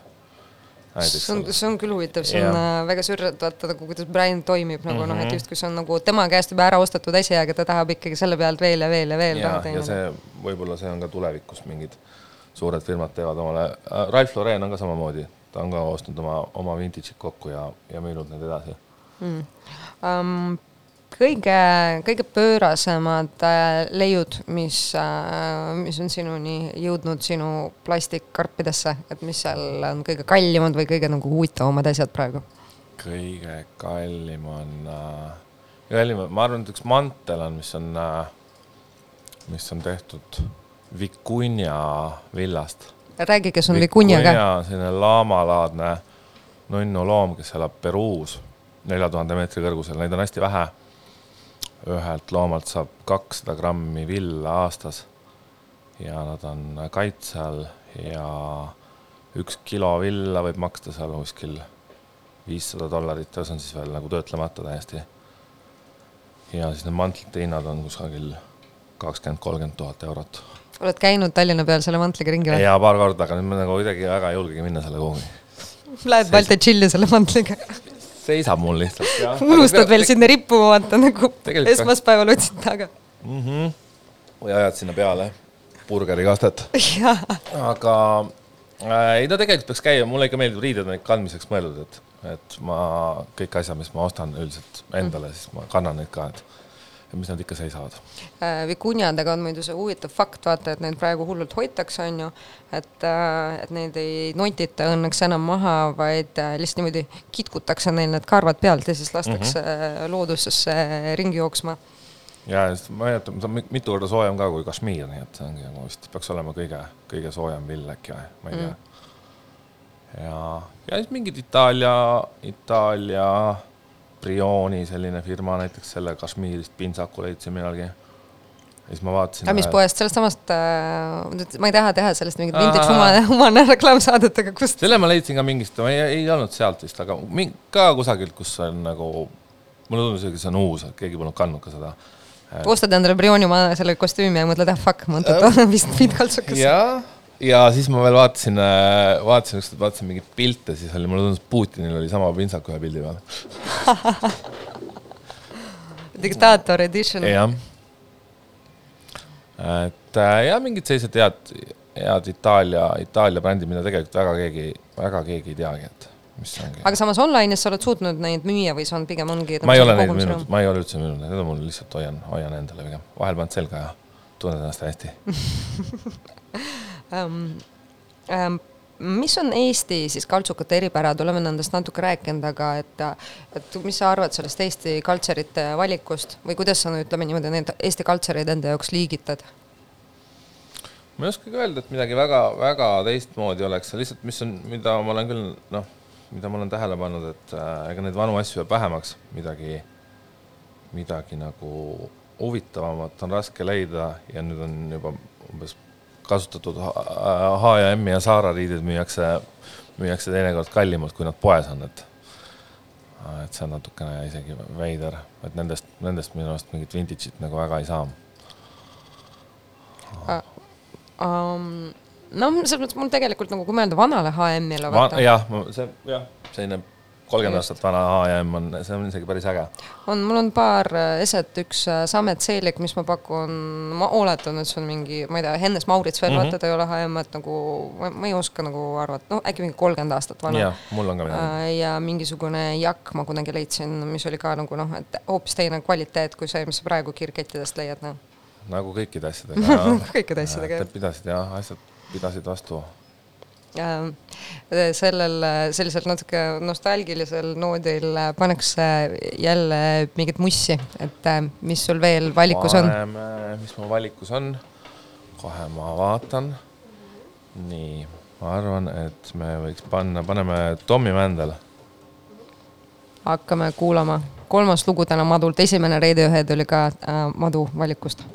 see on, see on küll huvitav, see on yeah. Äh, väga sürr, et vaata nagu kuidas bränd toimib nagu mm -hmm. noh, et mhm. justkui see on nagu tema käest juba ära ostetud asi, aga ta tahab ikkagi selle pealt veel ja veel ja veel raha teenida. ja see, võib-olla see on ka tulevikus mingid suured firmad teevad omale äh,, Ralph Lauren on ka samamoodi, ta on ka ostnud oma, oma vintage'id kokku ja, ja müünud need edasi mm.. Um, kõige, kõige pöörasemad äh, leiud, mis äh,, mis on sinuni jõudnud sinu plastikkarpidesse, et mis seal on kõige kallimad või kõige nagu huvitavamad asjad praegu? kõige kallim on äh,, kallim, ma arvan, et üks mantel on, mis on äh,, mis on tehtud vikunja villast. räägi, kes on vikunja ka? selline laamalaadne nunnu loom, kes elab Peruus nelja tuhande meetri kõrgusel, neid on hästi vähe ühelt loomalt saab kakssada grammi villa aastas ja nad on kaitse all ja üks kilo villa võib maksta seal kuskil viissada dollarit ja see on siis veel nagu töötlemata täiesti. ja siis need mantlite hinnad on kusagil kakskümmend, kolmkümmend tuhat eurot. oled käinud Tallinna peal selle mantliga ringi või? jaa, paar korda, aga nüüd ma nagu kuidagi väga ei julgegi minna selle kuhugi. Lähed Balti tšilli selle mantliga seisab mul lihtsalt. unustad veel sinna rippuma vaata nagu esmaspäeval otsid taga mm. -hmm. või ajad sinna peale burgerikastet aga äh, ei no tegelikult peaks käima, mulle ikka meeldib, riided on ikka kandmiseks mõeldud, et, et ma kõik asjad, mis ma ostan üldiselt endale mm., siis ma kannan neid ka, et mis nad ikka seisavad äh,. vikunjadega on muidu see huvitav fakt, vaata, et neid praegu hullult hoitakse, on ju, et äh,, et neid ei notita õnneks enam maha, vaid äh, lihtsalt niimoodi kitkutakse neil need karvad pealt ja siis lastakse mm -hmm. loodusesse ringi jooksma ja, ma tea, ta on mitu korda soojem ka kui Kashmir, nii et see ongi nagu vist peaks olema kõige, kõige soojem vill äkki või, ma ei tea mm.. ja, ja siis mingid Itaalia, Itaalia Brioni selline firma näiteks selle Kashmirist pintsaku leidsin millalgi. ja siis ma vaatasin. aga mis poest, sellest samast äh,, ma ei taha teha sellest mingit vintage humane, humane reklaamsaadet, aga kust? selle ma leidsin ka mingist, ei, ei olnud sealt vist, aga mingi, ka kusagilt, kus on nagu, mulle tundus, et see on uus, et keegi polnud kandnud ka seda ostad endale Brioni selle kostüümi ja mõtled, ah fuck, ma võtan vist pintkaltsukas. jah ja siis ma veel vaatasin, äh, vaatasin vaatasin mingeid pilte, siis oli, mulle tundus, Putinil oli sama pintsak ühe pildi peal diktaator edition. jah. et äh, ja mingid sellised head, head Itaalia, Itaalia brändid, mida tegelikult väga keegi, väga keegi ei teagi, et mis see ongi. aga samas online'is sa oled suutnud neid müüa või see on pigem ongi? ma ei ole neid müünud, ma ei ole üldse müünud, need on mul lihtsalt hoian, hoian endale pigem, vahel paned selga ja tunned ennast hästi ähm,. Ähm, mis on Eesti siis kaltsukate eripärad, oleme nendest natuke rääkinud, aga et, et mis sa arvad sellest Eesti kaltserite valikust või kuidas sa ütleme niimoodi neid Eesti kaltsereid enda jaoks liigitad? ma ei oskagi öelda, et midagi väga-väga teistmoodi oleks, lihtsalt mis on, mida ma olen küll noh, mida ma olen tähele pannud, et äh, ega neid vanu asju jääb vähemaks, midagi, midagi nagu huvitavamat on raske leida ja nüüd on juba umbes kasutatud H&M ja Zara riided müüakse, müüakse teinekord kallimalt, kui nad poes on, et et see on natukene isegi veider, et nendest, nendest minu arust mingit vintage'it nagu väga ei saa uh,. Um, noh, selles mõttes mul tegelikult nagu, kui mõelda vanale H&M-ile jah, see jah, selline kolmkümmend aastat vana HM on, see on isegi päris äge. on, mul on paar äh, eset, üks äh, Samet Seelik, mis ma pakun, ma oletan, et see on mingi, ma ei tea, Hennes Maurits veel mm, -hmm. vaata, ta ei ole HM, et nagu ma, ma ei oska nagu arvata, noh, äkki mingi kolmkümmend aastat vana. jah, mul on ka midagi. Äh, ja mingisugune jakk ma kunagi leidsin, mis oli ka nagu noh, et hoopis teine kvaliteet kui see, mis praegu kiirkettidest leiad, noh. nagu kõikide asjadega kõikide asjadega, jah. pidasid jah, asjad pidasid vastu sellel sellisel natuke nostalgilisel noodil pannakse jälle mingit mussi, et äh, mis sul veel valikus on? mis mul valikus on? kohe ma vaatan. nii, ma arvan, et me võiks panna, paneme Tommy Mändel. hakkame kuulama kolmas lugu täna Madult, esimene Radiohead oli ka äh, Madu valikust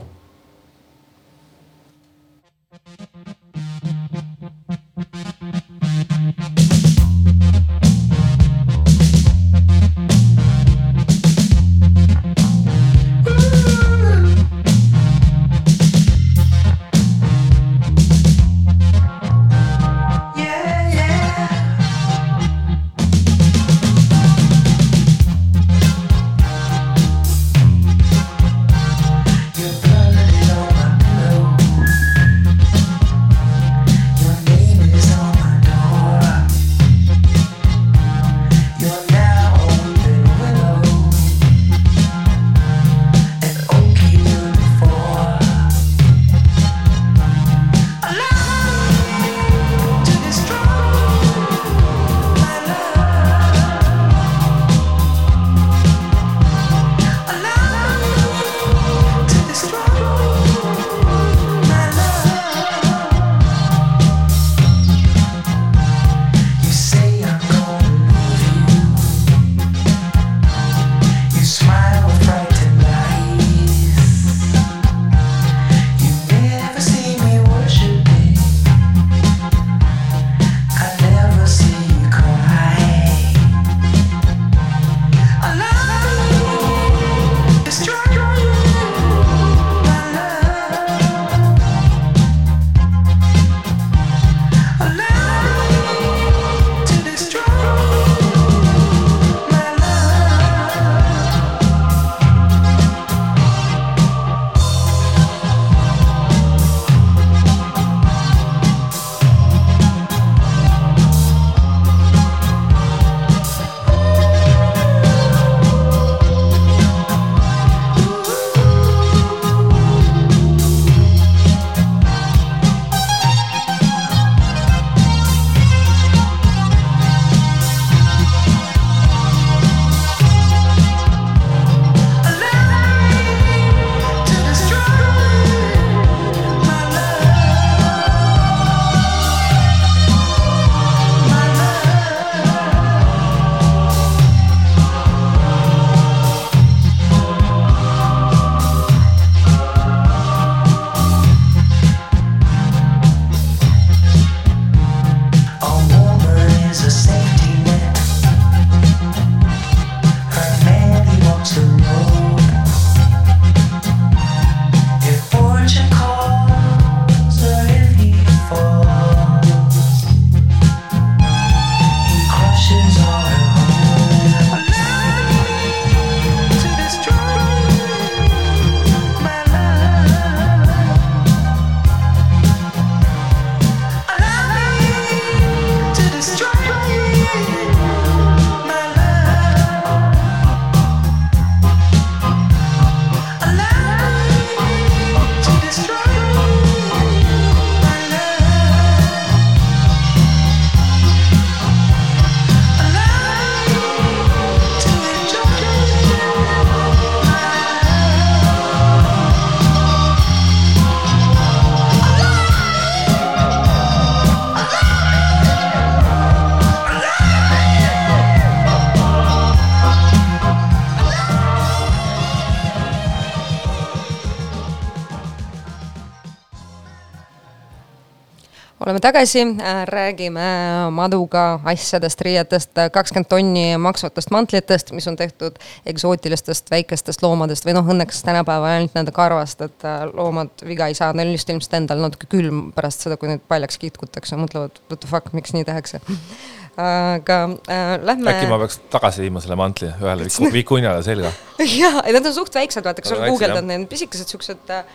oleme tagasi, äh, räägime Maduga asjadest, riietest, kakskümmend tonni maksvatest mantlitest, mis on tehtud eksootilistest väikestest loomadest või noh, õnneks tänapäeval ainult nende karvast, et äh, loomad viga ei saa, neil on just ilmselt endal natuke külm pärast seda, kui neid paljaks kitkutakse, mõtlevad what the fuck, miks nii tehakse aga äh, lähme. äkki ma peaks tagasi viima selle mantli ühele vikunjale selga? jaa, need on suht väiksed, vaata, kui sa guugeldad, need on pisikesed siuksed äh,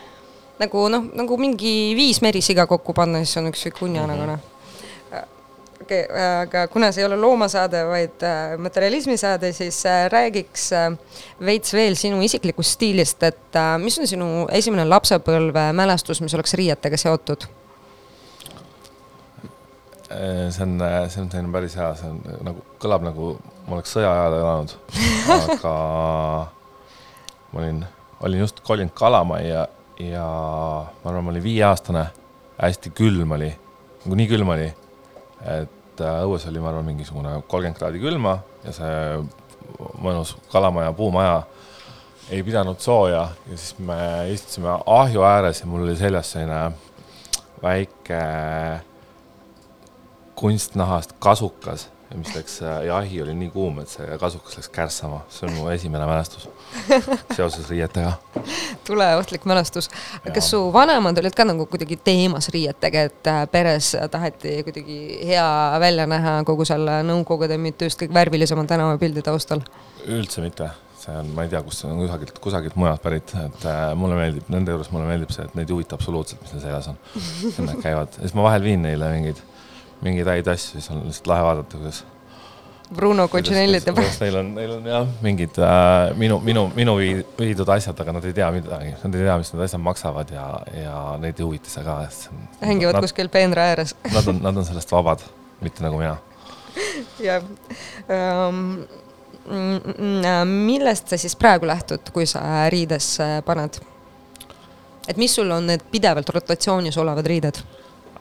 nagu noh, nagu mingi viis merisiga kokku panna, siis on üks vikunja mm -hmm. nagu noh okei okay,, aga kuna see ei ole loomasaade, vaid äh, materjalismisaade, siis äh, räägiks äh, veits veel sinu isiklikust stiilist, et äh, mis on sinu esimene lapsepõlve mälestus, mis oleks riietega seotud? Äh, see on, äh, see on selline päris hea, see on nagu, kõlab nagu ma oleks sõja ajal elanud aga ma olin, olin just kolinud Kalamajja ja ma arvan, ma olin viieaastane, hästi külm oli, nagu nii külm oli, et äh, õues oli, ma arvan, mingisugune kolmkümmend kraadi külma ja see mõnus kalamaja, puumaja. ei pidanud sooja. Ja siis me istusime ahju ääres ja mul oli seljas selline väike kunstnahast kasukas mis läks ja ahi oli nii kuum, et see kasukas läks kärssama, see on mu esimene mälestus seoses riietega. tuleohtlik mälestus. kas su vanemad olid ka nagu kuidagi teemas riietega, et äh, peres taheti kuidagi hea välja näha kogu selle Nõukogude müütüüst kõik värvilisemal tänavapildi taustal? üldse mitte, see on, ma ei tea, kust see on kusagilt, kusagilt mujalt pärit, et äh, mulle meeldib, nende juures mulle meeldib see, et neid ei huvita absoluutselt, mis neil seljas on. Nad käivad, siis ma vahel viin neile mingeid mingeid häid asju, siis on lihtsalt lahe vaadata, kuidas. Bruno Cucinelli teeb. Neil on, neil on jah, mingid äh, minu, minu, minu viidud asjad, aga nad ei tea midagi, nad ei tea, mis need asjad maksavad ja, ja neid ei huvita see ka. hängivad nad, kuskil peenra ääres Nad on, nad on sellest vabad, mitte nagu mina. jah um, millest sa siis praegu lähtud, kui sa riidesse paned? et mis sul on need pidevalt rotatsioonis olevad riided?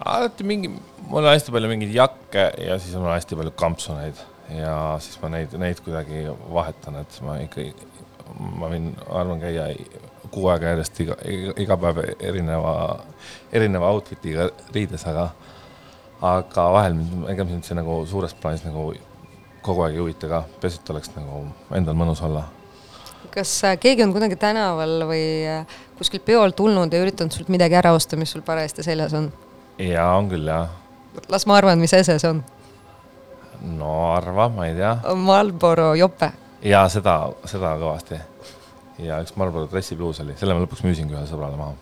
alati mingi, mul on hästi palju mingeid jakke ja siis on hästi palju kampsuneid ja siis ma neid, neid kuidagi vahetan, et ma ikka, ma võin, arvan, käia kuu aega järjest iga, iga, iga päev erineva, erineva outfit'iga riides, aga, aga vahel ega mind see nagu suures plaanis nagu kogu aeg ei huvita ka, peaasi, et oleks nagu endal mõnus olla kas äh, keegi on kunagi tänaval või äh, kuskilt peolt tulnud ja üritanud sult midagi ära osta, mis sul parajasti seljas on? jaa, on küll, jah. Las ma arvan, mis ese see on. no arva, ma ei tea. Marlboro jope. jaa, seda, seda kõvasti. ja üks Marlboro dressipluus oli, selle ma lõpuks müüsingi ühele sõbrale maha.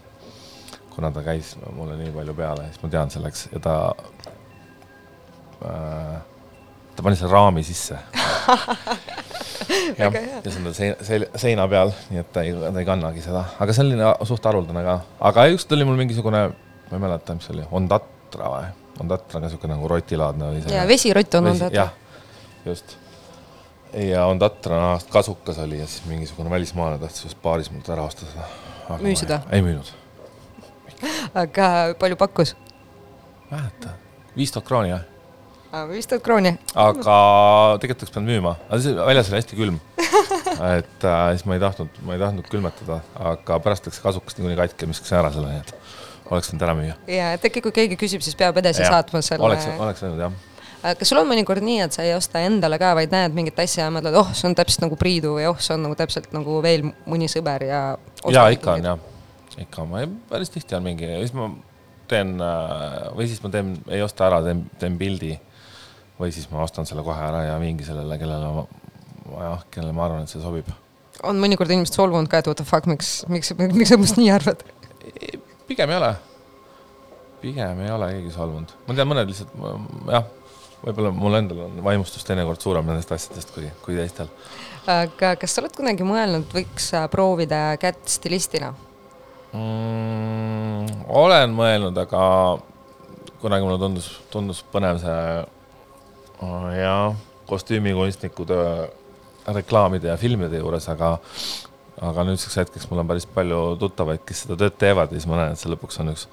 kuna ta käis mulle nii palju peale, siis ma tean selleks ja ta äh,, ta pani selle raami sisse jah, ja see on tal seina, seina peal, nii et ta ei, ta ei kannagi seda, aga on suht haruldane ka, aga ükskord oli mul mingisugune ma ei mäleta, mis see oli, Ondatra või? Ondatra ka niisugune nagu rotilaadne oli see. jaa, vesirott on Ondatra. jah, just. ja Ondatra nahast kasukas oli ja siis mingisugune välismaalane tahtis just baaris mult ära osta seda. müüsid või? ei müünud. aga palju pakkus? mäleta, viis tuhat krooni jah viis tuhat krooni. aga tegelikult oleks pidanud müüma, aga see väljas oli hästi külm et äh, siis ma ei tahtnud, ma ei tahtnud külmetada, aga pärast läks kasukas niikuinii katki ja viskasin ära selle, nii et oleks võinud ära müüa. ja, et äkki kui keegi küsib, siis peab edasi ja, saatma selle. oleks, oleks võinud jah äh, kas sul on mõnikord nii, et sa ei osta endale ka, vaid näed mingit asja ja mõtled, oh, see on täpselt nagu Priidu või oh, see on nagu täpselt nagu veel mõni sõber ja. ja ikka on jah, ikka ma ei, päris tihti on mingi, siis ma teen äh, või siis ma teen, ei osta ära, teen, teen pildi. või siis ma ostan selle kohe ära ja viingi sellele, kellele ma, jah, kellele ma arvan, et see sobib. on mõnikord inimesed solvunud ka, et what the fuck, miks, miks, miks sa minust nii arvad? Pigem ei ole. pigem ei ole keegi solvunud, ma tean, mõned lihtsalt jah, võib-olla mul endal on vaimustus teinekord suurem nendest asjadest kui, kui teistel. aga kas sa oled kunagi mõelnud, võiks äh, proovida kätt stilistina mm,? olen mõelnud, aga kunagi mulle tundus, tundus põnev see oh, jah, kostüümikunstniku töö reklaamide ja filmide juures, aga aga nüüdseks hetkeks mul on päris palju tuttavaid, kes seda tööd teevad ja siis ma näen, et see lõpuks on üks,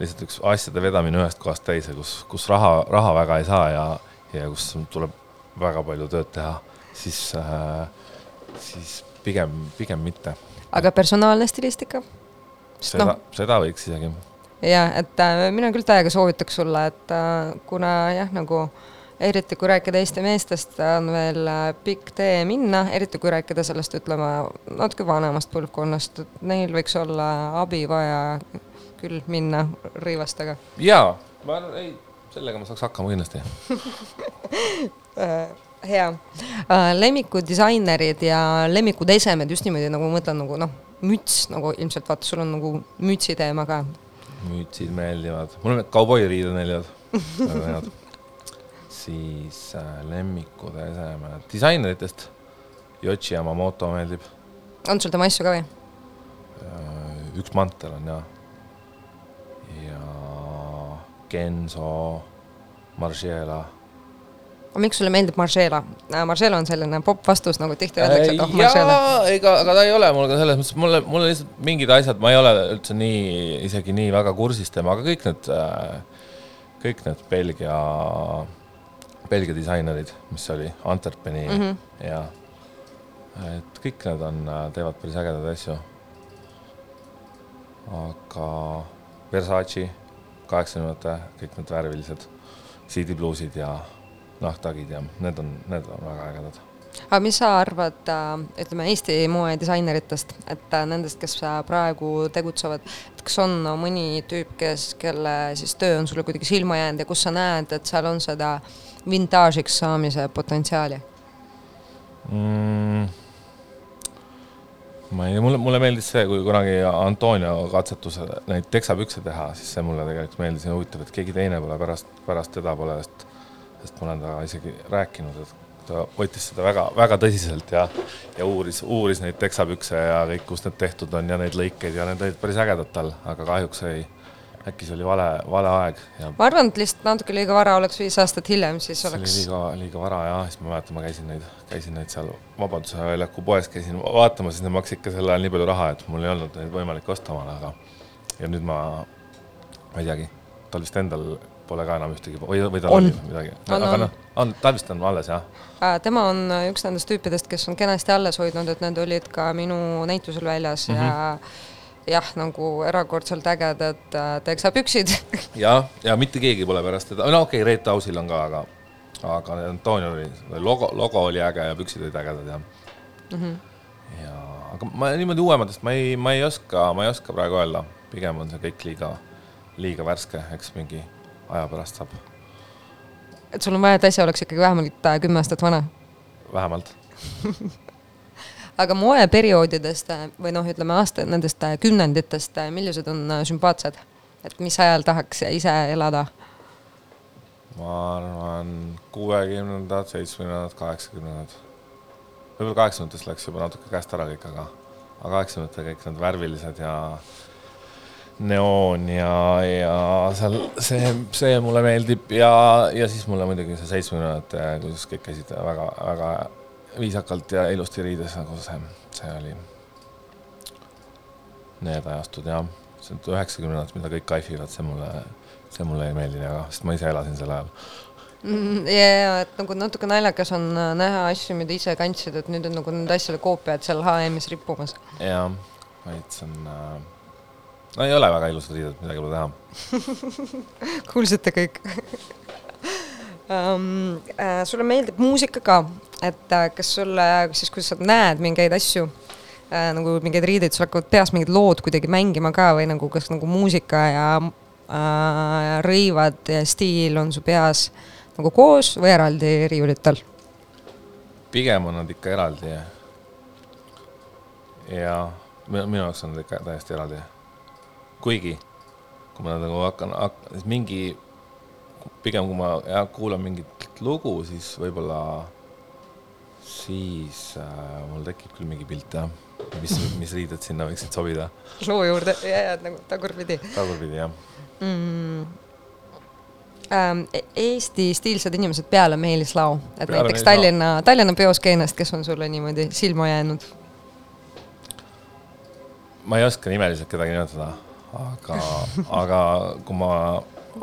lihtsalt üks asjade vedamine ühest kohast teise, kus, kus raha, raha väga ei saa ja, ja kus tuleb väga palju tööd teha, siis äh,, siis pigem, pigem mitte. aga personaalne stilistika? seda no., seda võiks isegi. ja, et äh, mina küll täiega soovitaks sulle, et äh, kuna jah, nagu äh, eriti kui rääkida Eesti meestest, on veel äh, pikk tee minna, eriti kui rääkida sellest, ütleme, natuke vanemast põlvkonnast, et neil võiks olla abi vaja küll minna rõivastega. jaa, ma arvan, ei, sellega ma saaks hakkama kindlasti äh, hea uh,. lemmikudisainerid ja lemmikudesemed just niimoodi nagu ma mõtlen nagu noh, müts nagu ilmselt vaata, sul on nagu mütsi teema ka. mütsid meeldivad, mulle kauboiriided meeldivad väga head siis äh, lemmikud esemed, disaineritest Yoshi Yamamoto meeldib. on sul tema asju ka või? Äh, üks mantel on ja, ja Genso, Margiela. aga miks sulle meeldib Margiela? Äh, Margiela on selline popp vastus, nagu tihti öeldakse, et oh Margiela. ega, aga ta ei ole mul ka selles mõttes, mulle, mulle lihtsalt mingid asjad, ma ei ole üldse nii, isegi nii väga kursis temaga, kõik need, kõik need Belgia Belgia disainerid, mis oli Antwerpeni mm -hmm. ja et kõik need on, teevad päris ägedaid asju. aga Versace, kaheksakümnendate, kõik need värvilised CD bluusid ja nahktagid ja need on, need on väga ägedad aga mis sa arvad, äh, ütleme Eesti moedisaineritest, et äh, nendest, kes äh, praegu tegutsevad, kas on mõni tüüp, kes, kelle siis töö on sulle kuidagi silma jäänud ja kus sa näed, et seal on seda vintaažiks saamise potentsiaali mm.? ma ei tea, mulle, mulle meeldis see, kui kunagi Antonio katsetus neid teksapükse teha, siis see mulle tegelikult meeldis ja huvitav, et keegi teine pole pärast, pärast teda pole, sest, sest ma olen temaga isegi rääkinud, et ta võttis seda väga, väga tõsiselt ja, ja uuris, uuris neid teksapükse ja kõik, kust need tehtud on ja neid lõikeid ja need olid päris ägedad tal, aga kahjuks ei, äkki see oli vale, vale aeg ja. ma arvan, et lihtsalt natuke liiga vara oleks viis aastat hiljem, siis see oleks. liiga, liiga vara ja siis ma mäletan, ma käisin neid, käisin neid seal Vabaduse väljaku poes käisin vaatamas, siis need maksid ikka sel ajal nii palju raha, et mul ei olnud neid võimalik osta omale, aga ja nüüd ma, ma ei teagi, tal vist endal pole ka enam ühtegi või, või tal on. oli midagi, aga noh, on, tal vist on alles jah. tema on üks nendest tüüpidest, kes on kenasti alles hoidnud, et need olid ka minu näitusel väljas mm -hmm. ja jah, nagu erakordselt ägedad äh, teksapüksid jah, ja mitte keegi pole pärast teda, no okei okay,, Reet Ausil on ka, aga, aga Antonio oli, logo, logo oli äge ja püksid olid ägedad ja mm. -hmm. ja, aga ma niimoodi uuematest ma ei, ma ei oska, ma ei oska praegu öelda, pigem on see kõik liiga, liiga värske, eks mingi aja pärast saab. et sul on vaja, et asi oleks ikkagi vähemalt äh, kümme aastat vana? vähemalt aga moeperioodidest äh, või noh, ütleme aasta, nendest äh, kümnenditest, millised on sümpaatsed? et mis ajal tahaks ise elada? ma arvan kuuekümnendad, seitsmekümnendad, kaheksakümnendad. võib-olla kaheksakümnendates läks juba natuke käest ära kõik, aga, aga kaheksakümnendatel kõik need värvilised ja neoon ja, ja seal see, see mulle meeldib ja, ja siis mulle muidugi see seitsmekümnendate, kuidas kõik käisid väga, väga viisakalt ja ilusti riides, nagu see, see oli. Need ajastud jah, see üheksakümnendad, mida kõik kaifivad, see mulle, see mulle ei meeldi väga, sest ma ise elasin sel ajal mm, ja, ja et nagu natuke naljakas on äh, näha asju, mida ise kandsid, et nüüd on nagu nende asjade koopiad seal HM-is rippumas. jah, vaid see on äh, no ei ole väga ilusad riided, midagi pole teha kuulsite kõik um,. Äh, sulle meeldib muusika ka, et äh, kas sulle siis, kui sa näed mingeid asju äh, nagu mingeid riideid, sul hakkavad peas mingid lood kuidagi mängima ka või nagu kas nagu muusika ja äh, rõivad ja stiil on su peas nagu koos või eraldi riiulitel? pigem on nad ikka eraldi. ja minu jaoks on nad ikka täiesti eraldi kuigi kui ma nagu hakkan, hakkan, mingi, pigem kui ma jah, kuulan mingit lugu, siis võib-olla, siis äh, mul tekib küll mingi pilt jah, mis, mis riided sinna võiksid sobida. loo juurde, ja, ja nagu tagurpidi. tagurpidi, jah. Mm. Ähm, Eesti stiilsed inimesed peale Meelis Lao, et peale näiteks Tallinna, Tallinna peoskeenest, kes on sulle niimoodi silma jäänud? ma ei oska nimeliselt kedagi nimetada aga, aga kui ma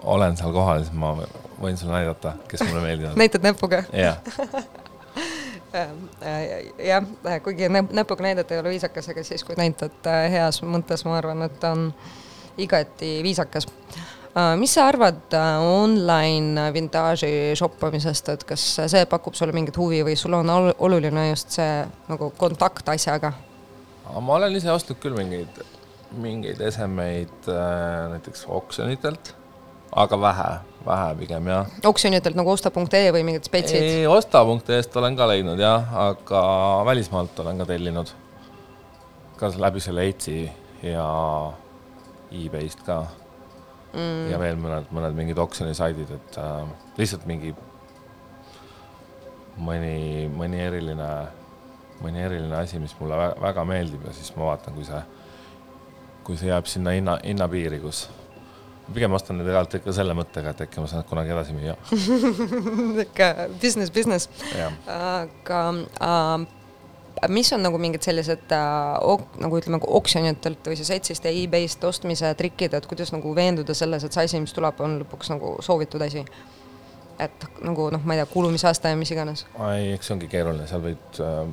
olen seal kohal, siis ma võin sulle näidata, kes mulle meeldivad. näitad näpuga? jah jah, kuigi näpuga näidata ei ole viisakas, aga siis, kui näitad äh, heas mõttes, ma arvan, et on igati viisakas. Äh, mis sa arvad äh, online vintaaži shoppamisest, et kas see pakub sulle mingit huvi või sul on oluline just see nagu kontakt asjaga? ma olen ise ostnud küll mingeid mingeid esemeid äh, näiteks oksjonitelt, aga vähe, vähe pigem jah. oksjonitelt nagu osta.ee või mingid spetsid? ei, osta.ee-st olen ka leidnud jah, aga välismaalt olen ka tellinud. ka läbi selle Eitsi ja e-Bayst ka mm.. ja veel mõned, mõned mingid oksjonisaidid, et äh, lihtsalt mingi mõni, mõni eriline, mõni eriline asi, mis mulle väga, väga meeldib ja siis ma vaatan, kui see kui see jääb sinna hinna, hinnapiiri, kus pigem ostan need tegelikult ikka selle mõttega, et äkki ma saan kunagi edasi müüa ikka business, business. aga äh, mis on nagu mingid sellised äh, nagu ütleme, oksjonitelt või siis Etsist ja e-Bayst ostmise trikid, et kuidas nagu veenduda selles, et see asi, mis tuleb, on lõpuks nagu soovitud asi? et nagu noh, ma ei tea, kulumisaasta ja mis iganes. ei, eks see ongi keeruline, seal võid äh,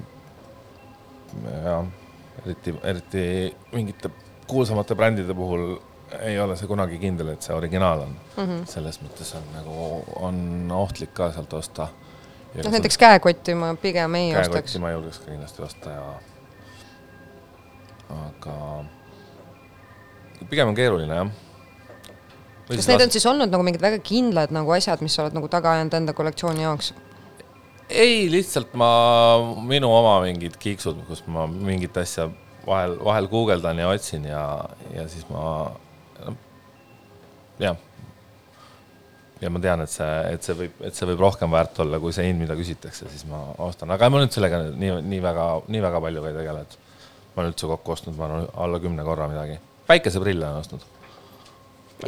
jah, eriti, eriti mingite kuulsamate brändide puhul ei ole see kunagi kindel, et see originaal on mm. -hmm. selles mõttes on nagu, on ohtlik ka sealt osta. noh, näiteks käekotti ma pigem ei ostaks. käekotti ma julgeks ka kindlasti osta ja aga pigem on keeruline jah. kas need on siis olnud nagu mingid väga kindlad nagu asjad, mis sa oled nagu taga ajanud enda kollektsiooni jaoks? ei, lihtsalt ma, minu oma mingid kiiksud, kus ma mingit asja vahel, vahel guugeldan ja otsin ja, ja siis ma jah. ja ma tean, et see, et see võib, et see võib rohkem väärt olla kui see hind, mida küsitakse, siis ma ostan, aga ma nüüd sellega nii, nii väga, nii väga palju ka ei tegele, et ma olen üldse kokku ostnud, ma arvan, alla kümne korra midagi. päikeseprille olen ostnud.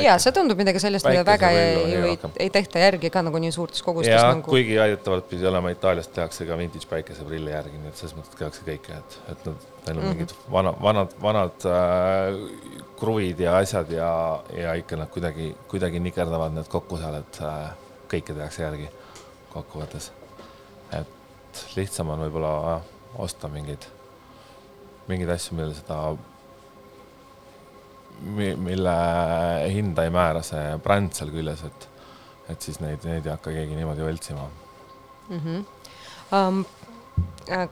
Ja see tundub midagi sellist, mida väga ei, ei, ei tehta järgi ka nagu nii suurtes kogustes. ja nagu... kuigi väidetavalt pidi olema Itaalias tehakse ka vintage päikeseprilli järgi, nii et selles mõttes tehakse kõike, et, et nad, neil on mm -hmm. mingid vana, vanad, vanad äh, kruvid ja asjad ja, ja ikka nad kuidagi, kuidagi nikerdavad need kokku seal, et äh, kõike tehakse järgi kokkuvõttes. et lihtsam on võib-olla osta mingeid mingeid asju, millele seda, mille hinda ei määra see bränd seal küljes, et, et siis neid, neid ei hakka keegi niimoodi võltsima mm. -hmm. Um, äh,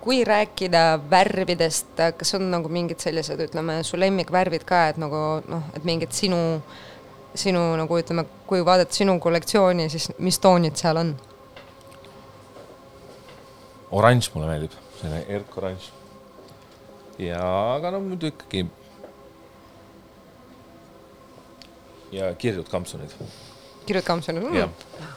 kui rääkida värvidest, kas on nagu mingid sellised, ütleme, su lemmikvärvid ka, et nagu noh, et mingid sinu, sinu nagu ütleme, kui vaadata sinu kollektsiooni, siis mis toonid seal on? oranž mulle meeldib, selline erkoranž ja, aga no muidu ikkagi. Ja kirjud kampsunid. kirjud kampsunid mm.,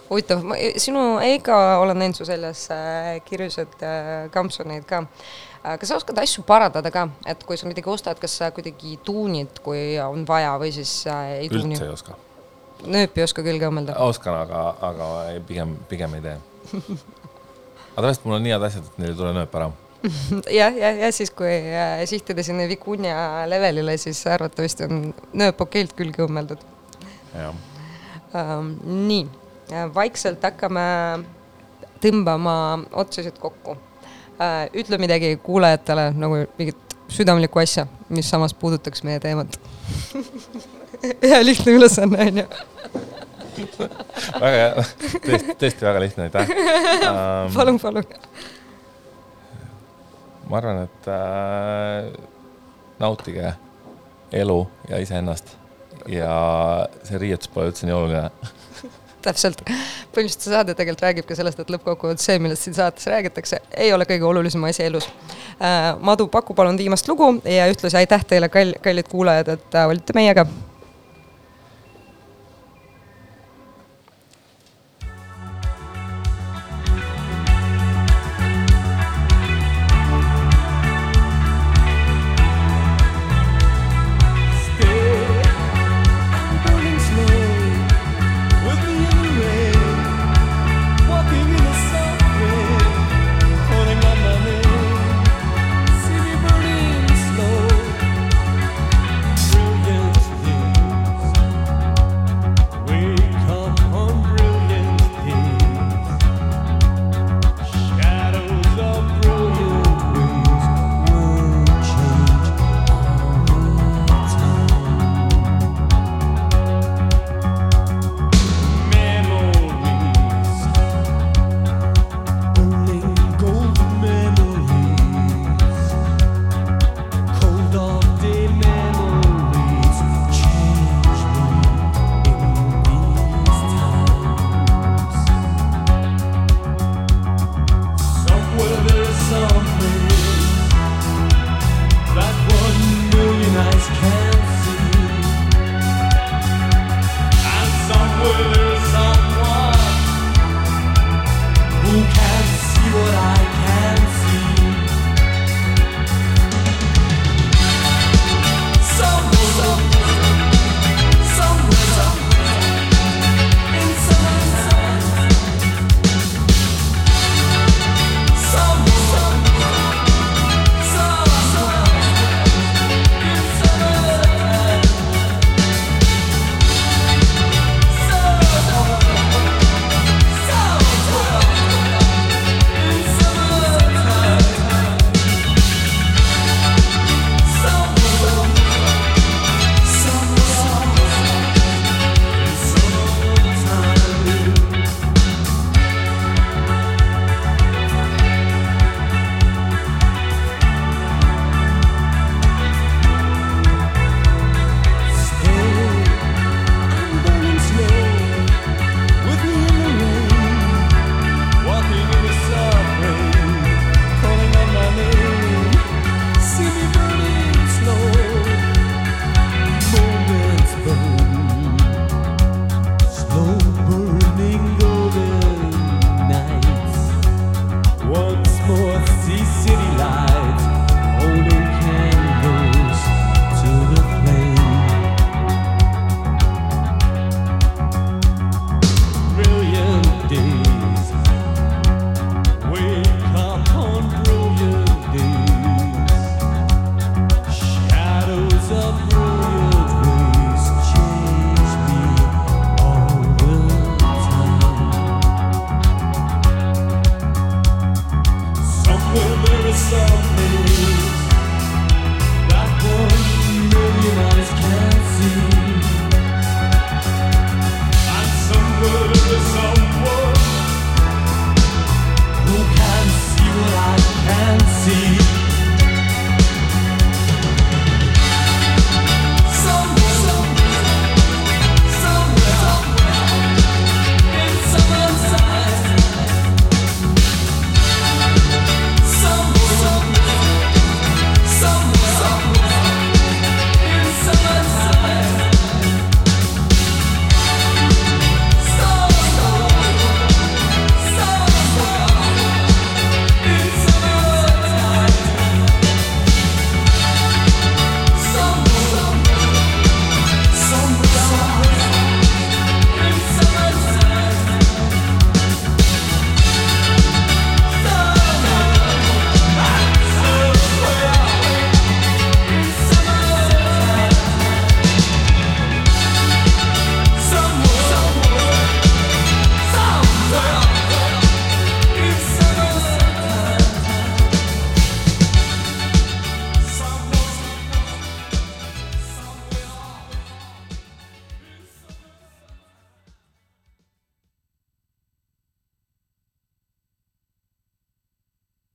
huvitav, sinu Eiga olen näinud su seljas äh, kirjused äh, kampsuneid ka äh,. kas sa oskad asju parandada ka, et kui sa midagi ostad, kas sa kuidagi tuunid, kui on vaja või siis ei tuuni? üldse ei oska. nööpi ei oska külge õmmelda? oskan, aga, aga pigem, pigem ei tee aga tavaliselt mul on nii head asjad, et neil ei tule nööp ära jah, jah, ja siis, kui sihtida sinna Vicuña levelile, siis arvatavasti on nööp okeilt külge õmmeldud. Um, nii, vaikselt hakkame tõmbama otsasid kokku. Uh,. ütle midagi kuulajatele nagu mingit südamlikku asja, mis samas puudutaks meie teemat. Hea lihtne ülesanne onju. Väga hea, tõesti, tõesti väga lihtne, aitäh. Um,. palun, palun. ma arvan, et äh, nautige elu ja iseennast ja see riietus pole üldse nii oluline. Täpselt, põhimõtteliselt see saade tegelikult räägib ka sellest, et lõppkokkuvõttes see, millest siin saates räägitakse, ei ole kõige olulisem asi elus. Äh,. Madu, paku palun viimast lugu ja ühtlasi aitäh teile, kall-, kallid kuulajad, et äh, olite meiega